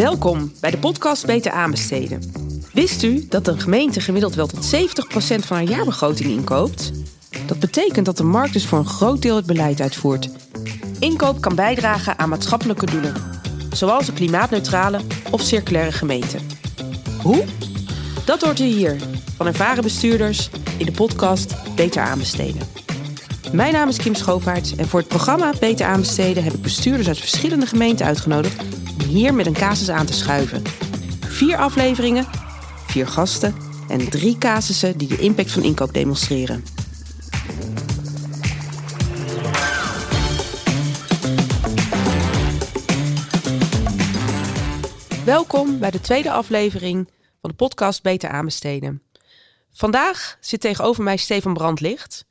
Welkom bij de podcast Beter aanbesteden. Wist u dat een gemeente gemiddeld wel tot 70% van haar jaarbegroting inkoopt? Dat betekent dat de markt dus voor een groot deel het beleid uitvoert. Inkoop kan bijdragen aan maatschappelijke doelen, zoals een klimaatneutrale of circulaire gemeente. Hoe? Dat hoort u hier van ervaren bestuurders in de podcast Beter aanbesteden. Mijn naam is Kim Schoopaert en voor het programma Beter aanbesteden heb ik bestuurders uit verschillende gemeenten uitgenodigd om hier met een casus aan te schuiven. Vier afleveringen, vier gasten en drie casussen die de impact van inkoop demonstreren. Welkom bij de tweede aflevering van de podcast Beter aanbesteden. Vandaag zit tegenover mij Stefan Brandlicht,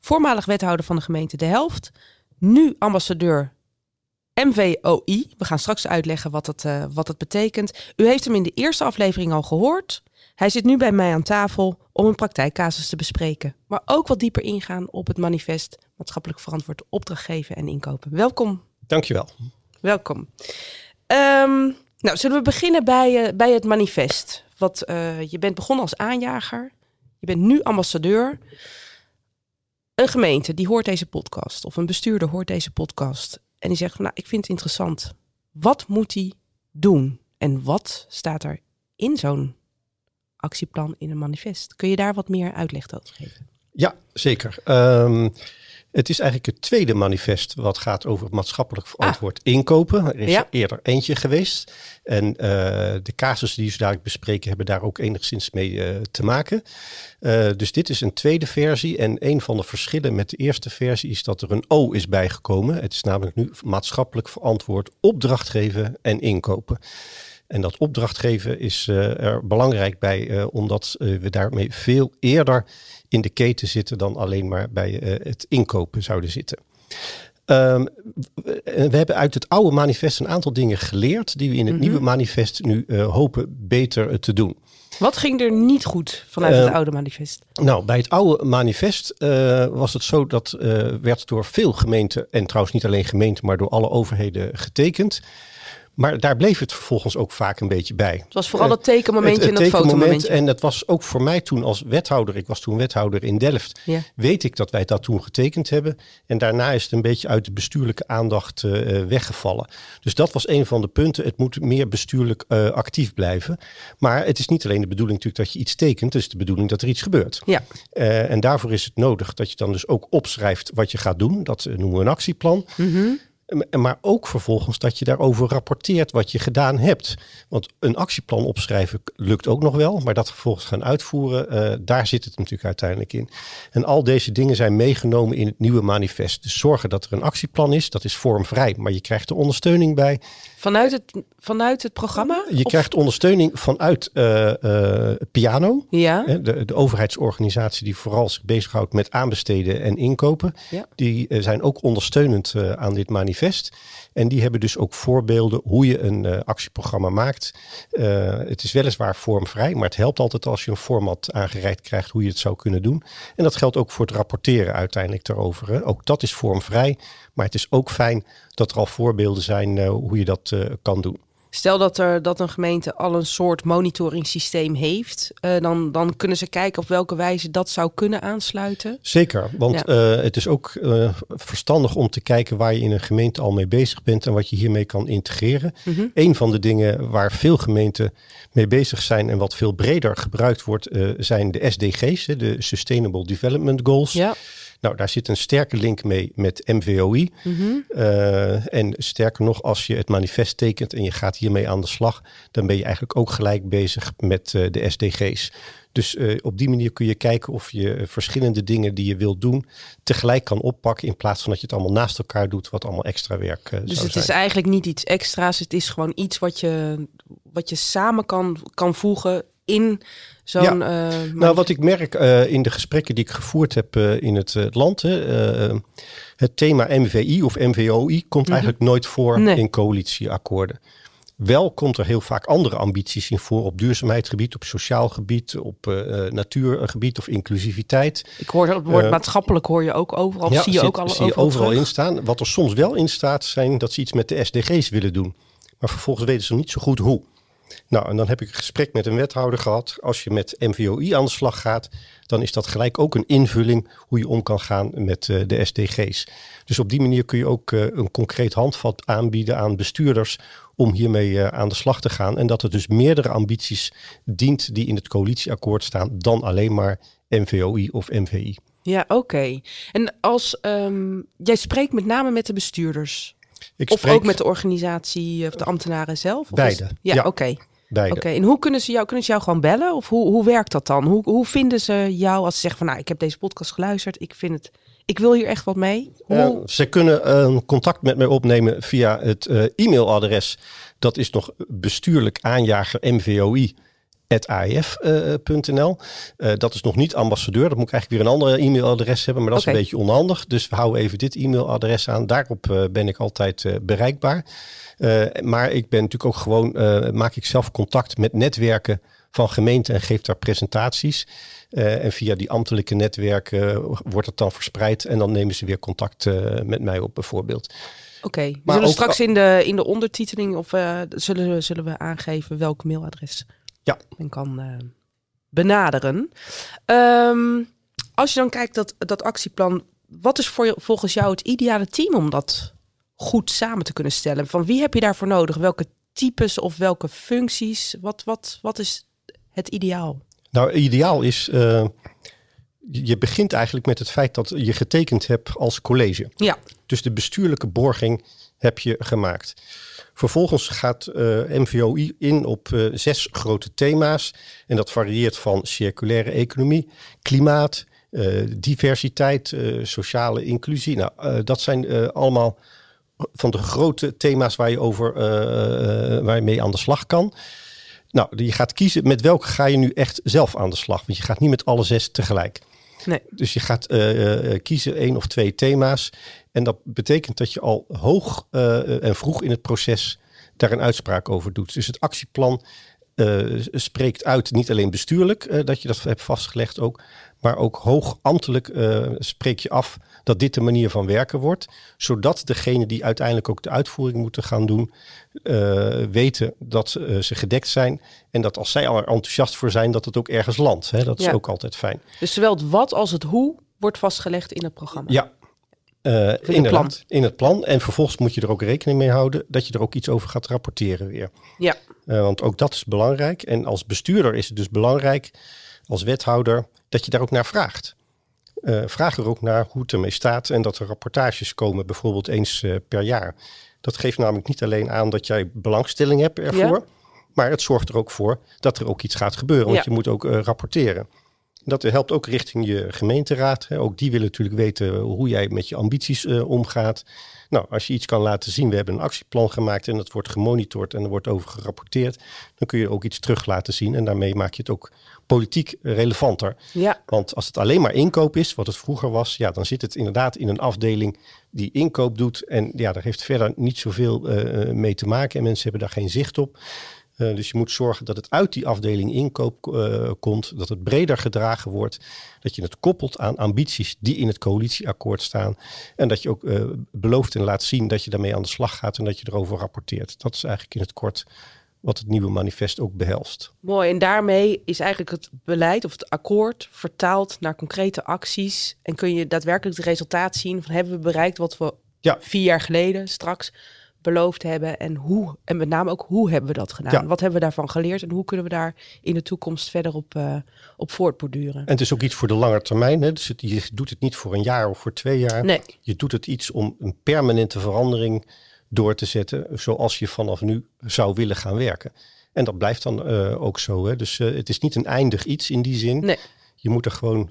voormalig wethouder van de gemeente De Helft, nu ambassadeur MVOI. We gaan straks uitleggen wat het, uh, wat het betekent. U heeft hem in de eerste aflevering al gehoord. Hij zit nu bij mij aan tafel om een praktijkcasus te bespreken, maar ook wat dieper ingaan op het manifest maatschappelijk verantwoord opdrachtgeven en inkopen. Welkom. Dankjewel. Welkom. Um, nou, zullen we beginnen bij, uh, bij het manifest? Wat, uh, je bent begonnen als aanjager, je bent nu ambassadeur. Een gemeente die hoort deze podcast, of een bestuurder hoort deze podcast, en die zegt van, nou, ik vind het interessant. Wat moet hij doen? En wat staat er in zo'n actieplan in een manifest? Kun je daar wat meer uitleg over geven? Ja, zeker. Um, het is eigenlijk het tweede manifest wat gaat over maatschappelijk verantwoord ah. inkopen. Er is ja. er eerder eentje geweest. En uh, de casussen die ze dadelijk bespreken hebben daar ook enigszins mee uh, te maken. Uh, dus dit is een tweede versie. En een van de verschillen met de eerste versie is dat er een O is bijgekomen. Het is namelijk nu maatschappelijk verantwoord opdracht geven en inkopen. En dat opdrachtgeven is uh, er belangrijk bij, uh, omdat uh, we daarmee veel eerder in de keten zitten dan alleen maar bij het inkopen zouden zitten. Um, we hebben uit het oude manifest een aantal dingen geleerd die we in het mm -hmm. nieuwe manifest nu hopen beter te doen. Wat ging er niet goed vanuit het oude manifest? Nou, bij het oude manifest was het zo dat werd door veel gemeenten, en trouwens niet alleen gemeenten, maar door alle overheden getekend. Maar daar bleef het vervolgens ook vaak een beetje bij. Het was vooral het tekenmomentje het, het en dat fotomomentje. En dat was ook voor mij toen als wethouder, ik was toen wethouder in Delft, ja. weet ik dat wij dat toen getekend hebben. En daarna is het een beetje uit de bestuurlijke aandacht uh, weggevallen. Dus dat was een van de punten. Het moet meer bestuurlijk uh, actief blijven. Maar het is niet alleen de bedoeling natuurlijk dat je iets tekent. Het is de bedoeling dat er iets gebeurt. Ja. Uh, en daarvoor is het nodig dat je dan dus ook opschrijft wat je gaat doen. Dat noemen we een actieplan. Mm -hmm. Maar ook vervolgens dat je daarover rapporteert wat je gedaan hebt. Want een actieplan opschrijven lukt ook nog wel, maar dat vervolgens gaan uitvoeren, uh, daar zit het natuurlijk uiteindelijk in. En al deze dingen zijn meegenomen in het nieuwe manifest. Dus zorgen dat er een actieplan is, dat is vormvrij, maar je krijgt er ondersteuning bij. Vanuit het, vanuit het programma? Je of? krijgt ondersteuning vanuit uh, uh, Piano, ja. de, de overheidsorganisatie die vooral zich bezighoudt met aanbesteden en inkopen. Ja. Die zijn ook ondersteunend aan dit manifest. En die hebben dus ook voorbeelden hoe je een uh, actieprogramma maakt. Uh, het is weliswaar vormvrij, maar het helpt altijd als je een format aangereikt krijgt hoe je het zou kunnen doen. En dat geldt ook voor het rapporteren uiteindelijk daarover. Hè. Ook dat is vormvrij, maar het is ook fijn dat er al voorbeelden zijn uh, hoe je dat kan doen. Stel dat, er, dat een gemeente al een soort monitoringssysteem heeft, uh, dan, dan kunnen ze kijken op welke wijze dat zou kunnen aansluiten. Zeker, want ja. uh, het is ook uh, verstandig om te kijken waar je in een gemeente al mee bezig bent en wat je hiermee kan integreren. Mm -hmm. Een van de dingen waar veel gemeenten mee bezig zijn en wat veel breder gebruikt wordt, zijn de SDG's, de Sustainable Development Goals. Ja. Nou, daar zit een sterke link mee met MVOI. Mm -hmm. uh, en sterker nog, als je het manifest tekent en je gaat hiermee aan de slag, dan ben je eigenlijk ook gelijk bezig met uh, de SDG's. Dus uh, op die manier kun je kijken of je verschillende dingen die je wilt doen tegelijk kan oppakken in plaats van dat je het allemaal naast elkaar doet, wat allemaal extra werk uh, Dus het zijn. is eigenlijk niet iets extra's, het is gewoon iets wat je, wat je samen kan, kan voegen in zo'n. Ja. Uh, nou, wat ik merk uh, in de gesprekken die ik gevoerd heb uh, in het land, het thema MVI of MVOI komt Mhm. eigenlijk nooit voor Nee. in coalitieakkoorden. Wel komt er heel vaak andere ambities in voor op duurzaamheidsgebied, op sociaal gebied, op uh, natuurgebied of inclusiviteit. Ik hoor het woord Uh, maatschappelijk hoor je ook overal. Ja, zie je ook alle, zie je overal, overal in staan. Wat er soms wel in staat zijn dat ze iets met de SDG's willen doen. maar vervolgens weten ze niet zo goed hoe. Nou, en dan heb ik een gesprek met een wethouder gehad. Als je met MVOI aan de slag gaat, dan is dat gelijk ook een invulling hoe je om kan gaan met uh, de SDG's. Dus op die manier kun je ook uh, een concreet handvat aanbieden aan bestuurders om hiermee uh, aan de slag te gaan. En dat het dus meerdere ambities dient die in het coalitieakkoord staan dan alleen maar MVOI of MVI. Ja, oké. En als um, jij spreekt met name met de bestuurders. Ik of ook met de organisatie of de ambtenaren zelf? Of beide. Ja, Ja. oké. beide. Oké, en hoe kunnen ze jou, kunnen ze jou gewoon bellen? Of hoe, hoe werkt dat dan? Hoe, hoe vinden ze jou als ze zeggen van nou, ik heb deze podcast geluisterd, ik vind het, ik wil hier echt wat mee? Hoe, Eh, ze kunnen eh, contact met mij opnemen via het eh, e-mailadres. Dat is nog bestuurlijk aanjager MVOI. AIF.nl. Eh, dat is nog niet ambassadeur. Dat moet ik eigenlijk weer een andere e-mailadres hebben, maar dat is een beetje onhandig. Dus we houden even dit e-mailadres aan. Daarop eh, ben ik altijd eh, bereikbaar. Eh, maar ik ben natuurlijk ook gewoon, eh, maak ik zelf contact met netwerken van gemeenten en geef daar presentaties. Eh, en via die ambtelijke netwerken eh, wordt het dan verspreid en dan nemen ze weer contact eh, met mij op bijvoorbeeld. Oké, we Maar zullen ook- straks in de, in de ondertiteling of eh, zullen, we, zullen we aangeven welk mailadres Ja. men kan eh, benaderen. Ehm, als je dan kijkt dat, dat actieplan, wat is voor je, volgens jou het ideale team om dat goed samen te kunnen stellen? Van wie heb je daarvoor nodig? Welke types of welke functies? Wat, wat, wat is het ideaal? Nou, ideaal is, eh, je begint eigenlijk met het feit dat je getekend hebt als college. Ja, Dus de bestuurlijke borging heb je gemaakt. Vervolgens gaat eh, MVOI in op eh, zes grote thema's. En dat varieert van circulaire economie, klimaat, eh, diversiteit, sociale inclusie. Nou, dat zijn allemaal van de grote thema's waar je, over, waar je mee aan de slag kan. Nou, je gaat kiezen met welke ga je nu echt zelf aan de slag. Want je gaat niet met alle zes tegelijk. Nee. Dus je gaat eh, eh, kiezen één of twee thema's. En dat betekent dat je al hoog eh, en vroeg in het proces daar een uitspraak over doet. Dus het actieplan eh, spreekt uit, niet alleen bestuurlijk eh, dat je dat hebt vastgelegd ook, maar ook hoog ambtelijk eh, spreek je af dat dit de manier van werken wordt. Zodat degene die uiteindelijk ook de uitvoering moeten gaan doen, weten dat ze gedekt zijn. En dat als zij al er enthousiast voor zijn, dat het ook ergens landt. Hè? Dat is ook altijd fijn. Dus zowel het wat als het hoe wordt vastgelegd in het programma. Ja, eh, plan. in het plan. En vervolgens moet je er ook rekening mee houden dat je er ook iets over gaat rapporteren weer. Ja. Eh, want ook dat is belangrijk. En als bestuurder is het dus belangrijk, als wethouder, dat je daar ook naar vraagt. Eh, vraag er ook naar hoe het ermee staat en dat er rapportages komen, bijvoorbeeld eens per jaar. Dat geeft namelijk niet alleen aan dat jij belangstelling hebt ervoor, Ja. maar het zorgt er ook voor dat er ook iets gaat gebeuren, want Ja. je moet ook rapporteren. Dat helpt ook richting je gemeenteraad. Hè. Ook die willen natuurlijk weten hoe jij met je ambities eh, omgaat. Nou, als je iets kan laten zien, we hebben een actieplan gemaakt en dat wordt gemonitord en er wordt over gerapporteerd, dan kun je ook iets terug laten zien en daarmee maak je het ook politiek relevanter. Ja, Want als het alleen maar inkoop is, wat het vroeger was, ja, dan zit het inderdaad in een afdeling die inkoop doet. En ja, daar heeft verder niet zoveel eh, mee te maken en mensen hebben daar geen zicht op. Eh, dus je moet zorgen dat het uit die afdeling inkoop eh, komt, dat het breder gedragen wordt, dat je het koppelt aan ambities die in het coalitieakkoord staan en dat je ook eh, belooft en laat zien dat je daarmee aan de slag gaat en dat je erover rapporteert. Dat is eigenlijk in het kort wat het nieuwe manifest ook behelst. mooi. En daarmee is eigenlijk het beleid of het akkoord vertaald naar concrete acties. En kun je daadwerkelijk het resultaat zien van hebben we bereikt wat we Ja. vier jaar geleden straks beloofd hebben. En hoe, en met name ook hoe hebben we dat gedaan? Ja. Wat hebben we daarvan geleerd en hoe kunnen we daar in de toekomst verder op, eh, op voortborduren? En het is ook iets voor de lange termijn. Hè? Dus het, je doet het niet voor een jaar of voor twee jaar. Nee, Je doet het iets om een permanente verandering door te zetten, zoals je vanaf nu zou willen gaan werken. En dat blijft dan eh, ook zo. Hè? Dus eh, het is niet een eindig iets in die zin. nee. Je moet er gewoon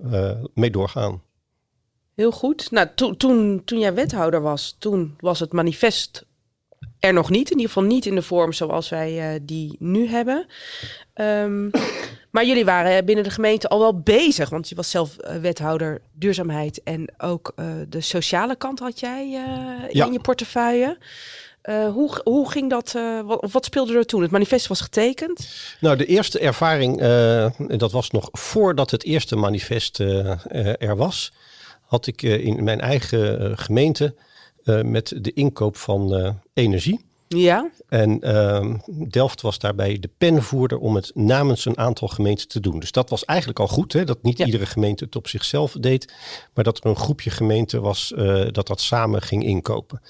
mee doorgaan. Heel goed. Nou, to- toen, toen jij wethouder was, toen was het manifest er nog niet. In ieder geval niet in de vorm zoals wij eh, die nu hebben. Ehm, maar jullie waren binnen de gemeente al wel bezig. Want je was zelf eh, wethouder duurzaamheid. En ook eh, de sociale kant had jij Ja. in je portefeuille. Hoe, hoe ging dat? wat, wat speelde er toen? Het manifest was getekend. Nou, de eerste ervaring, dat was nog voordat het eerste manifest er was, had ik in mijn eigen gemeente met de inkoop van eh, energie. Ja. En ehm, Delft was daarbij de penvoerder om het namens een aantal gemeenten te doen. Dus dat was eigenlijk al goed, hè? dat niet iedere gemeente het op zichzelf deed, maar dat er een groepje gemeenten was uh, dat dat samen ging inkopen.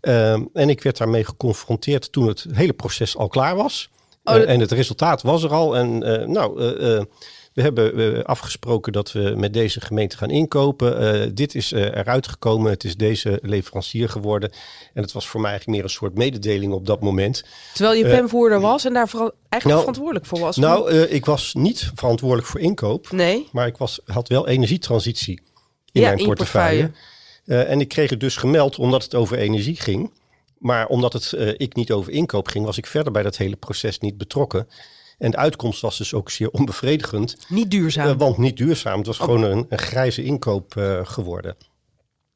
Ehm, en ik werd daarmee geconfronteerd toen het hele proces al klaar was. Oh, eh, en het resultaat was er al. En nou, we hebben afgesproken dat we met deze gemeente gaan inkopen. Uh, dit is uh, eruit gekomen. Het is deze leverancier geworden. En het was voor mij eigenlijk meer een soort mededeling op dat moment. Terwijl je uh, penvoerder was en daar vooral eigenlijk nou, verantwoordelijk voor was. Nou, ik was niet verantwoordelijk voor inkoop. Nee. Maar ik was, had wel energietransitie in ja, mijn portefeuille. Portefeuille. en ik kreeg het dus gemeld omdat het over energie ging. Maar omdat het ik niet over inkoop ging, was ik verder bij dat hele proces niet betrokken. En de uitkomst was dus ook zeer onbevredigend. Niet duurzaam. Uh, want niet duurzaam. Het was gewoon een, een, grijze inkoop uh, geworden.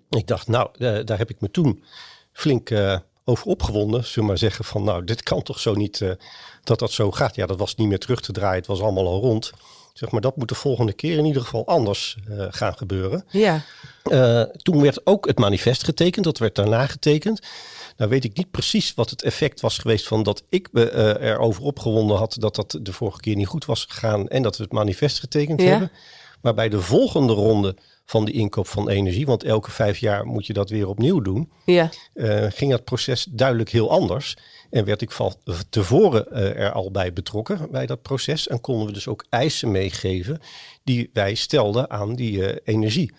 Ik dacht, nou, uh, daar heb ik me toen flink over opgewonden. Zullen we maar zeggen van, nou, dit kan toch zo niet dat dat zo gaat. Ja, dat was niet meer terug te draaien. Het was allemaal al rond. Zeg maar, dat moet de volgende keer in ieder geval anders gaan gebeuren. Ja. toen werd ook het manifest getekend. Dat werd daarna getekend. Nou weet ik niet precies wat het effect was geweest van dat ik me uh, erover opgewonden had dat dat de vorige keer niet goed was gegaan en dat we het manifest getekend hebben. Maar bij de volgende ronde van de inkoop van energie, want elke vijf jaar moet je dat weer opnieuw doen, ja. ging dat proces duidelijk heel anders. En werd ik van tevoren uh, er al bij betrokken bij dat proces en konden we dus ook eisen meegeven die wij stelden aan die energie.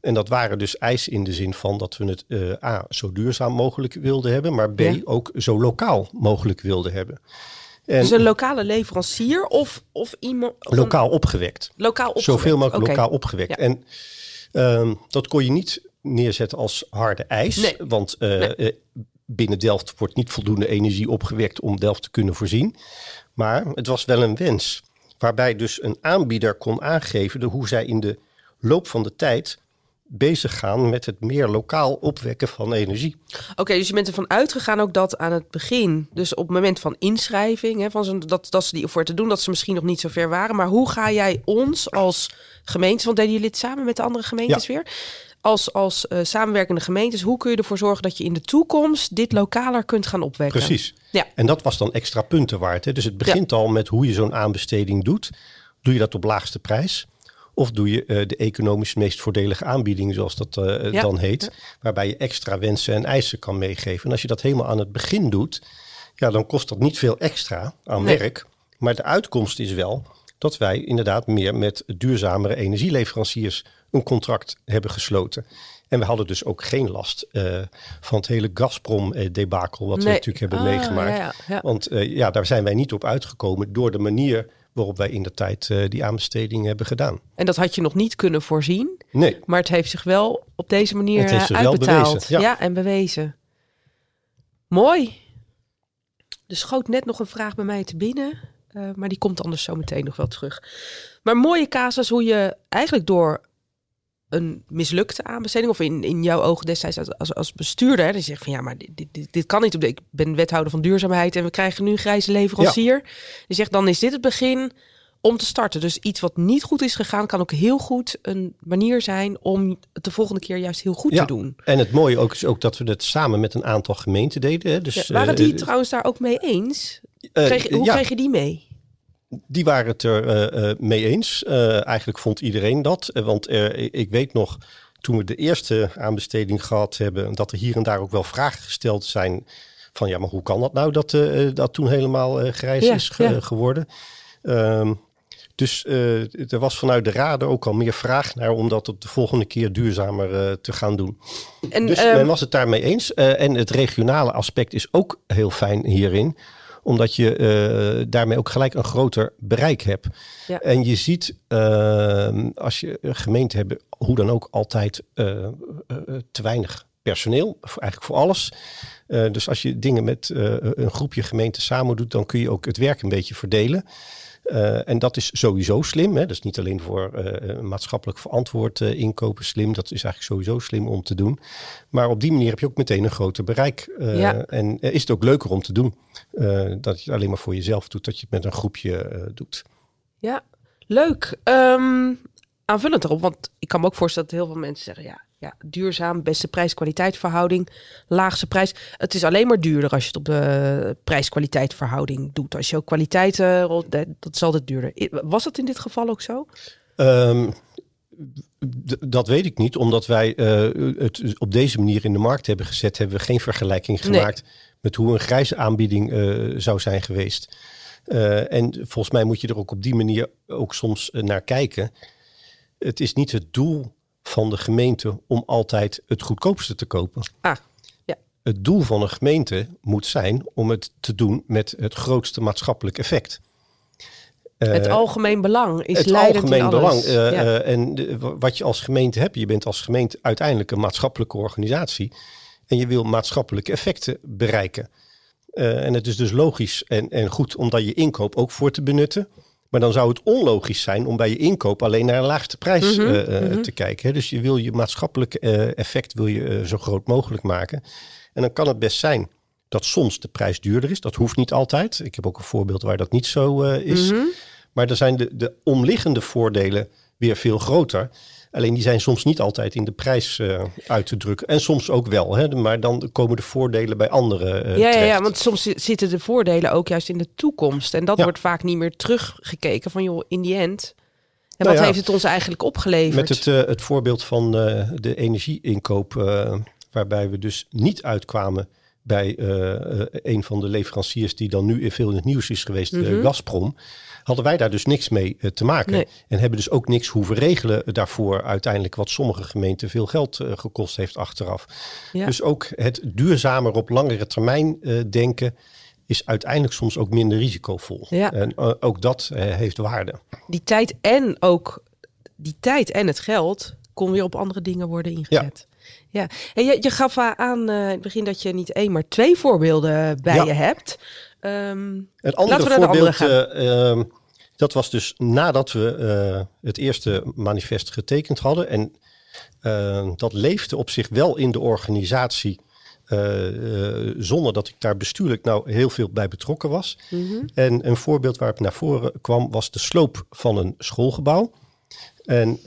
En dat waren dus eisen in de zin van dat we het uh, A, zo duurzaam mogelijk wilden hebben, maar B, ook zo lokaal mogelijk wilden hebben. En dus een lokale leverancier of, of iemand. Lokaal opgewekt. Lokaal opgewekt. Zoveel mogelijk okay. lokaal opgewekt. Ja. En um, dat kon je niet neerzetten als harde eis. Nee. Want uh, nee. Binnen Delft wordt niet voldoende energie opgewekt om Delft te kunnen voorzien. Maar het was wel een wens. Waarbij dus een aanbieder kon aangeven de, hoe zij in de loop van de tijd bezig gaan met het meer lokaal opwekken van energie. Oké, okay, dus je bent ervan uitgegaan ook dat aan het begin, dus op het moment van inschrijving, hè, van zo, dat, dat ze die voor te doen, dat ze misschien nog niet zo ver waren. Maar hoe ga jij ons als gemeente, want deden jullie dit samen met de andere gemeentes ja. weer? Als, als uh, samenwerkende gemeentes, hoe kun je ervoor zorgen dat je in de toekomst dit lokaler kunt gaan opwekken? Precies. Ja. En dat was dan extra punten waard. Hè? Dus het begint ja. al met hoe je zo'n aanbesteding doet. Doe je dat op laagste prijs? Of doe je uh, de economisch meest voordelige aanbieding, zoals dat uh, ja. dan heet. Waarbij je extra wensen en eisen kan meegeven. En als je dat helemaal aan het begin doet, ja, dan kost dat niet veel extra aan nee. werk. Maar de uitkomst is wel dat wij inderdaad meer met duurzamere energieleveranciers een contract hebben gesloten. En we hadden dus ook geen last uh, van het hele Gazprom-debakel wat nee. we natuurlijk hebben ah, meegemaakt. Ja, ja, ja. Want uh, ja, daar zijn wij niet op uitgekomen door de manier waarop wij in de tijd uh, die aanbesteding hebben gedaan. En dat had je nog niet kunnen voorzien. Nee. Maar het heeft zich wel op deze manier het heeft zich uitbetaald. Wel bewezen, ja. ja, en bewezen. Mooi. Er schoot net nog een vraag bij mij te binnen. Uh, maar die komt anders zo meteen nog wel terug. Maar mooie casus hoe je eigenlijk door een mislukte aanbesteding, of in, in jouw ogen destijds als, als, als bestuurder, dan zeg van ja, maar dit, dit, dit kan niet. Ik ben wethouder van duurzaamheid en we krijgen nu een grijze leverancier. Ja. Je zegt dan is dit het begin om te starten. Dus iets wat niet goed is gegaan, kan ook heel goed een manier zijn om het de volgende keer juist heel goed ja. te doen. En het mooie ook is ook dat we het samen met een aantal gemeenten deden. Hè? Dus, ja, waren die uh, trouwens daar ook mee eens? Kreeg, hoe kreeg je die mee? Die waren het er uh, mee eens. Uh, eigenlijk vond iedereen dat. want ik weet nog, toen we de eerste aanbesteding gehad hebben, dat er hier en daar ook wel vragen gesteld zijn. Van ja, maar hoe kan dat nou dat dat toen helemaal grijs ja, is ge ja. geworden? Um, dus er was vanuit de raden ook al meer vraag naar om dat op de volgende keer duurzamer te gaan doen. En, dus um, men was het daarmee eens. en het regionale aspect is ook heel fijn hierin omdat je uh, daarmee ook gelijk een groter bereik hebt. Ja. En je ziet, uh, als je gemeenten hebben, hoe dan ook altijd uh, te weinig personeel, voor, eigenlijk voor alles. dus als je dingen met een groepje gemeenten samen doet, dan kun je ook het werk een beetje verdelen. Uh, en dat is sowieso slim. Hè? Dat is niet alleen voor uh, maatschappelijk verantwoord uh, inkopen slim. Dat is eigenlijk sowieso slim om te doen. Maar op die manier heb je ook meteen een groter bereik. Ja. En is het ook leuker om te doen. dat je het alleen maar voor jezelf doet. Dat je het met een groepje doet. Ja, leuk. Um, aanvullend erop. Want ik kan me ook voorstellen dat heel veel mensen zeggen... ja, ja, duurzaam, beste prijs-kwaliteit verhouding, laagste prijs. Het is alleen maar duurder als je het op de prijs-kwaliteit verhouding doet. Als je ook kwaliteit, uh, dat is altijd duurder. Was dat in dit geval ook zo? Um, dat weet ik niet, omdat wij uh, het op deze manier in de markt hebben gezet, hebben we geen vergelijking gemaakt met hoe een grijze aanbieding uh, zou zijn geweest. En volgens mij moet je er ook op die manier ook soms naar kijken. Het is niet het doel van de gemeente om altijd het goedkoopste te kopen. Ah, ja. Het doel van een gemeente moet zijn om het te doen met het grootste maatschappelijk effect. het algemeen belang is het algemeen belang. Uh, en wat je als gemeente hebt, je bent als gemeente uiteindelijk een maatschappelijke organisatie. En je wil maatschappelijke effecten bereiken. En het is dus logisch en, en goed om daar je inkoop ook voor te benutten. Maar dan zou het onlogisch zijn om bij je inkoop alleen naar een laagste prijs mm -hmm, te kijken. Dus je wil je maatschappelijk uh, effect wil je, zo groot mogelijk maken. En dan kan het best zijn dat soms de prijs duurder is. Dat hoeft niet altijd. Ik heb ook een voorbeeld waar dat niet zo is. Mm -hmm. Maar er zijn de, de omliggende voordelen weer veel groter. Alleen die zijn soms niet altijd in de prijs uh, uit te drukken. En soms ook wel, hè? maar dan komen de voordelen bij anderen. Uh, ja, ja, ja, want soms zitten de voordelen ook juist in de toekomst. En dat ja. wordt vaak niet meer teruggekeken van joh, in die end. En nou wat ja, heeft het ons eigenlijk opgeleverd? Met het, uh, het voorbeeld van de energieinkoop, waarbij we dus niet uitkwamen bij een van de leveranciers die dan nu veel in het nieuws is geweest, mm -hmm. Gazprom hadden wij daar dus niks mee uh, te maken. Nee. En hebben dus ook niks hoeven regelen daarvoor uiteindelijk wat sommige gemeenten veel geld uh, gekost heeft achteraf. Ja. Dus ook het duurzamer op langere termijn uh, denken is uiteindelijk soms ook minder risicovol. Ja. En ook dat heeft waarde. Die tijd en ook die tijd en het geld kon weer op andere dingen worden ingezet. Ja. Ja, en je, je gaf aan uh, in het begin dat je niet één, maar twee voorbeelden bij ja. je hebt. Um, een andere voorbeeld, uh, dat was dus nadat we uh, het eerste manifest getekend hadden. En uh, dat leefde op zich wel in de organisatie. Uh, zonder dat ik daar bestuurlijk nou heel veel bij betrokken was. Mm -hmm. En een voorbeeld waar het naar voren kwam was de sloop van een schoolgebouw. En,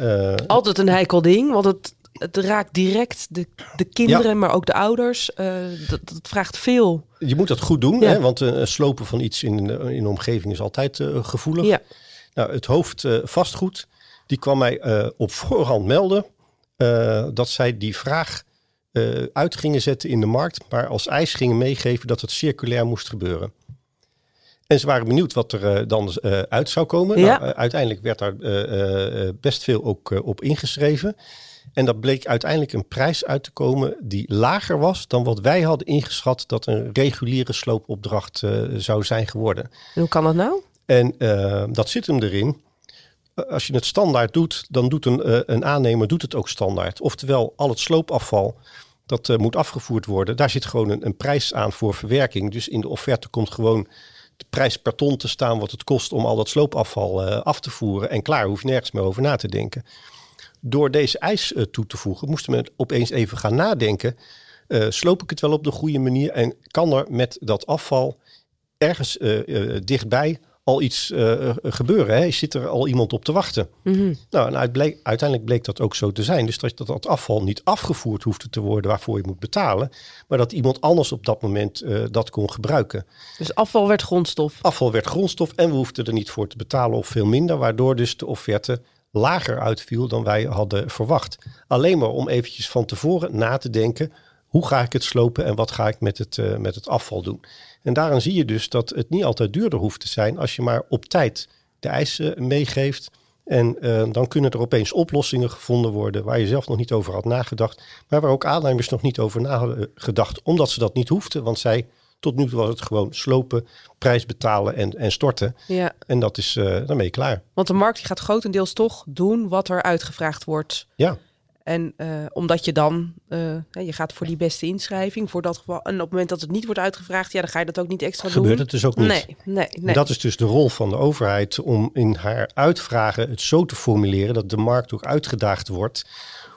Altijd een heikel ding, want het, het raakt direct de, de kinderen, ja. maar ook de ouders. Uh, dat, dat, vraagt veel. Je moet dat goed doen, ja. hè, want uh, slopen van iets in, in de omgeving is altijd uh, gevoelig. Ja. Nou, het hoofd vastgoed, die kwam mij op voorhand melden dat zij die vraag uit gingen zetten in de markt, maar als eis gingen meegeven dat het circulair moest gebeuren. En ze waren benieuwd wat er dan uit zou komen. Ja. Nou, uiteindelijk werd daar best veel ook op ingeschreven. En dat bleek uiteindelijk een prijs uit te komen die lager was dan wat wij hadden ingeschat dat een reguliere sloopopdracht uh, zou zijn geworden. En hoe kan dat nou? En uh, dat zit hem erin. Als je het standaard doet, dan doet een, uh, een aannemer doet het ook standaard. Oftewel, al het sloopafval dat moet afgevoerd worden, daar zit gewoon een, een prijs aan voor verwerking. Dus in de offerte komt gewoon de prijs per ton te staan wat het kost om al dat sloopafval af te voeren. En klaar, hoef je nergens meer over na te denken door deze eis uh, toe te voegen, moesten we opeens even gaan nadenken. Uh, sloop ik het wel op de goede manier en kan er met dat afval ergens uh, dichtbij al iets gebeuren? Hè? Zit er al iemand op te wachten? Mm -hmm. Nou, en uitbleek, uiteindelijk bleek dat ook zo te zijn. Dus dat, dat dat afval niet afgevoerd hoefde te worden waarvoor je moet betalen, maar dat iemand anders op dat moment dat kon gebruiken. Dus afval werd grondstof? Afval werd grondstof en we hoefden er niet voor te betalen of veel minder, waardoor dus de offerte lager uitviel dan wij hadden verwacht. Alleen maar om eventjes van tevoren na te denken, hoe ga ik het slopen en wat ga ik met het, uh, met het afval doen. En daarin zie je dus dat het niet altijd duurder hoeft te zijn als je maar op tijd de eisen meegeeft. En uh, dan kunnen er opeens oplossingen gevonden worden waar je zelf nog niet over had nagedacht. Maar waar ook aannemers nog niet over na hadden gedacht, omdat ze dat niet hoefden. Want zij tot nu toe was het gewoon slopen, prijs betalen en, en storten. Ja. En dat is, uh, je klaar. Want de markt die gaat grotendeels toch doen wat er uitgevraagd wordt. Ja. En uh, omdat je dan, uh, je gaat voor die beste inschrijving, voor dat geval. En op het moment dat het niet wordt uitgevraagd, ja, dan ga je dat ook niet extra Gebeurt doen. Gebeurt het dus ook niet. Nee, nee, nee. En dat is dus de rol van de overheid om in haar uitvragen het zo te formuleren dat de markt ook uitgedaagd wordt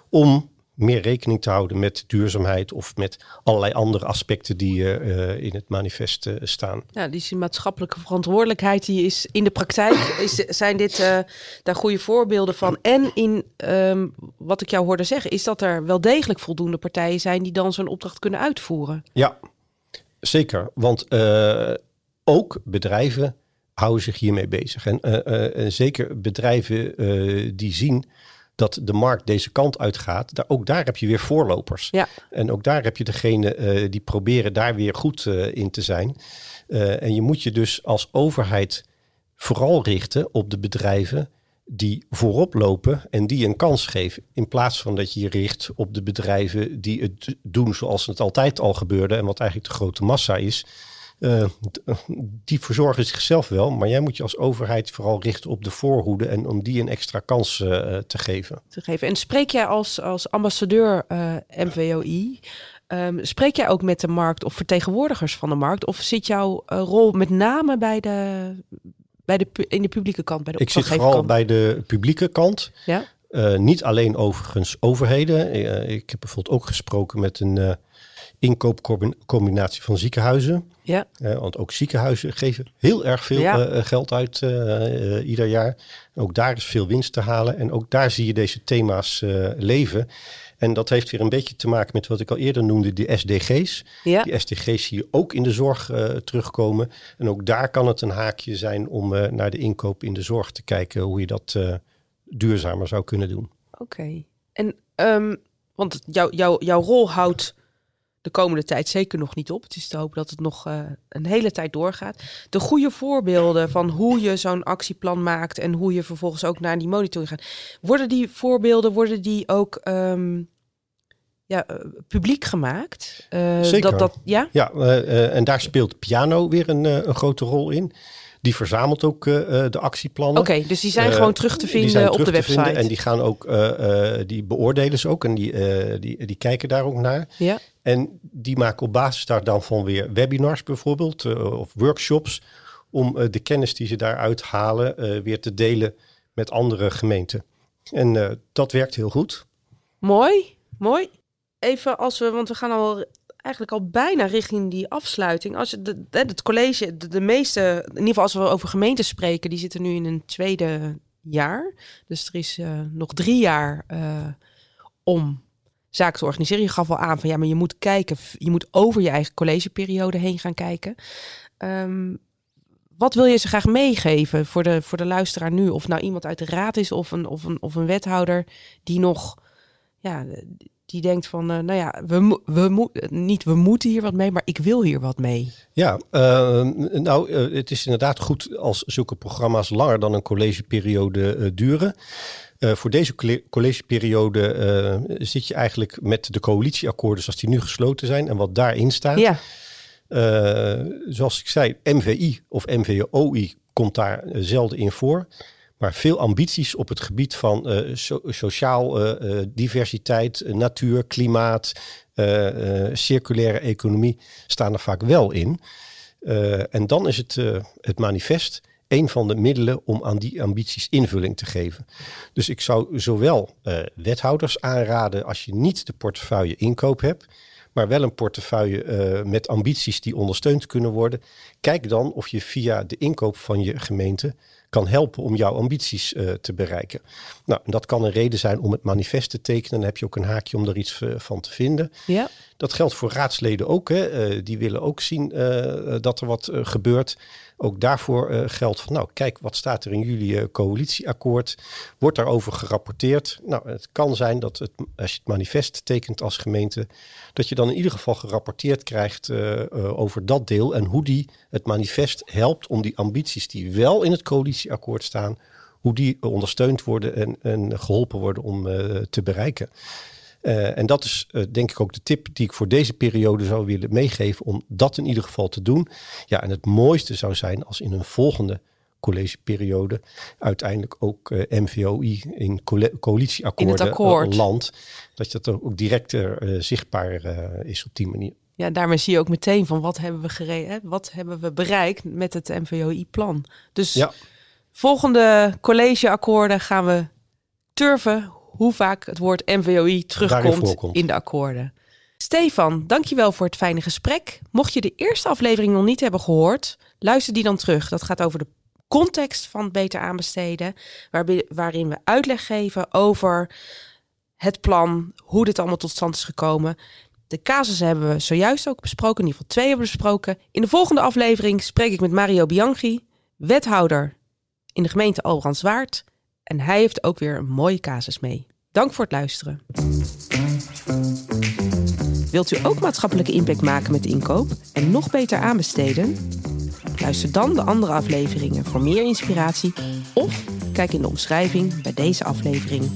om meer rekening te houden met duurzaamheid of met allerlei andere aspecten die in het manifest staan. Ja, die maatschappelijke verantwoordelijkheid die is in de praktijk, is, zijn dit daar goede voorbeelden van. En in ehm, wat ik jou hoorde zeggen, is dat er wel degelijk voldoende partijen zijn die dan zo'n opdracht kunnen uitvoeren. Ja, zeker. Want ook bedrijven houden zich hiermee bezig. En uh, zeker bedrijven die zien dat de markt deze kant uitgaat, daar, ook daar heb je weer voorlopers. Ja. En ook daar heb je degene die proberen daar weer goed in te zijn. en je moet je dus als overheid vooral richten op de bedrijven die voorop lopen en die een kans geven. In plaats van dat je je richt op de bedrijven die het doen zoals het altijd al gebeurde en wat eigenlijk de grote massa is. Uh, die verzorgen zichzelf wel, maar jij moet je als overheid vooral richten op de voorhoede en om die een extra kans uh, te geven. Te geven. En spreek jij als, als ambassadeur uh, MVOI, um, spreek jij ook met de markt of vertegenwoordigers van de markt? Of zit jouw rol met name bij de, bij de, in de publieke kant? Bij de Ik zit vooral bij de publieke kant. Ja? niet alleen overigens overheden. ik heb bijvoorbeeld ook gesproken met een inkoopcombinatie van ziekenhuizen. Ja. Uh, want ook ziekenhuizen geven heel erg veel uh, geld uit uh, ieder jaar. Ook daar is veel winst te halen. En ook daar zie je deze thema's leven. En dat heeft weer een beetje te maken met wat ik al eerder noemde, de SDG's. Ja. Die SDG's zie je ook in de zorg terugkomen. En ook daar kan het een haakje zijn om naar de inkoop in de zorg te kijken, hoe je dat duurzamer zou kunnen doen. Oké. En um, want jou, jou, jouw rol houdt de komende tijd zeker nog niet op. Het is te hopen dat het nog uh, een hele tijd doorgaat. De goede voorbeelden van hoe je zo'n actieplan maakt en hoe je vervolgens ook naar die monitoring gaat. Worden die voorbeelden, worden die ook um, ja, uh, publiek gemaakt? Uh, zeker. Dat, dat, ja, ja en daar speelt piano weer een, een grote rol in. Die verzamelt ook uh, de actieplannen. Oké, dus die zijn uh, gewoon terug te vinden op de website. En die gaan ook, die beoordelen ze ook en die, die, die kijken daar ook naar. Ja. En die maken op basis daar dan van weer webinars bijvoorbeeld of workshops om de kennis die ze daaruit halen weer te delen met andere gemeenten. En dat werkt heel goed. Mooi, mooi. Even als we, want we gaan al eigenlijk al bijna richting die afsluiting. Als je de, het college, de, meeste, in ieder geval als we over gemeenten spreken, die zitten nu in een tweede jaar. Dus er is uh, nog drie jaar uh, om zaken te organiseren. Je gaf al aan van ja, maar je moet kijken, je moet over je eigen collegeperiode heen gaan kijken. Um, wat wil je ze graag meegeven voor de, voor de luisteraar nu? Of nou iemand uit de raad is of een, of een, of een wethouder die nog ja, die denkt van, uh, nou ja, we, we, mo niet we moeten hier wat mee, maar ik wil hier wat mee. Ja, uh, nou, uh, het is inderdaad goed als zulke programma's langer dan een collegeperiode duren. voor deze collegeperiode zit je eigenlijk met de coalitieakkoorden zoals die nu gesloten zijn en wat daarin staat. Ja. zoals ik zei, MVI of MVOI komt daar zelden in voor. Maar veel ambities op het gebied van so sociaal uh, diversiteit, natuur, klimaat, circulaire economie staan er vaak wel in. en dan is het, het manifest een van de middelen om aan die ambities invulling te geven. Dus ik zou zowel wethouders aanraden als je niet de portefeuille inkoop hebt, maar wel een portefeuille met ambities die ondersteund kunnen worden. Kijk dan of je via de inkoop van je gemeente kan helpen om jouw ambities uh, te bereiken. Nou, dat kan een reden zijn om het manifest te tekenen. Dan heb je ook een haakje om er iets uh, van te vinden. Ja. Dat geldt voor raadsleden ook. Hè. Uh, die willen ook zien dat er wat gebeurt. Ook daarvoor geldt van, nou, kijk, wat staat er in jullie coalitieakkoord? Wordt daarover gerapporteerd? Nou, het kan zijn dat het, als je het manifest tekent als gemeente, dat je dan in ieder geval gerapporteerd krijgt over dat deel en hoe die het manifest helpt om die ambities die wel in het coalitieakkoord staan, hoe die ondersteund worden en, en geholpen worden om te bereiken. Uh, en dat is uh, denk ik ook de tip die ik voor deze periode zou willen meegeven om dat in ieder geval te doen. Ja, en het mooiste zou zijn als in een volgende collegeperiode uiteindelijk ook uh, MVOI in coalitieakkoorden land, dat dat ook directer zichtbaar is op die manier ja, daarmee zie je ook meteen van wat hebben we gereden, wat hebben we bereikt met het MVOI-plan. Dus ja. volgende collegeakkoorden gaan we turven hoe vaak het woord MVOI terugkomt in de akkoorden. Stefan, dankjewel voor het fijne gesprek. Mocht je de eerste aflevering nog niet hebben gehoord, luister die dan terug. Dat gaat over de context van beter aanbesteden, waarin we uitleg geven over het plan, hoe dit allemaal tot stand is gekomen. De casussen hebben we zojuist ook besproken, in ieder geval twee hebben we besproken. In de volgende aflevering spreek ik met Mario Bianchi, wethouder in de gemeente Albrandswaard. En hij heeft ook weer een mooie casus mee. Dank voor het luisteren. Wilt u ook maatschappelijke impact maken met de inkoop en nog beter aanbesteden? Luister dan de andere afleveringen voor meer inspiratie of kijk in de omschrijving bij deze aflevering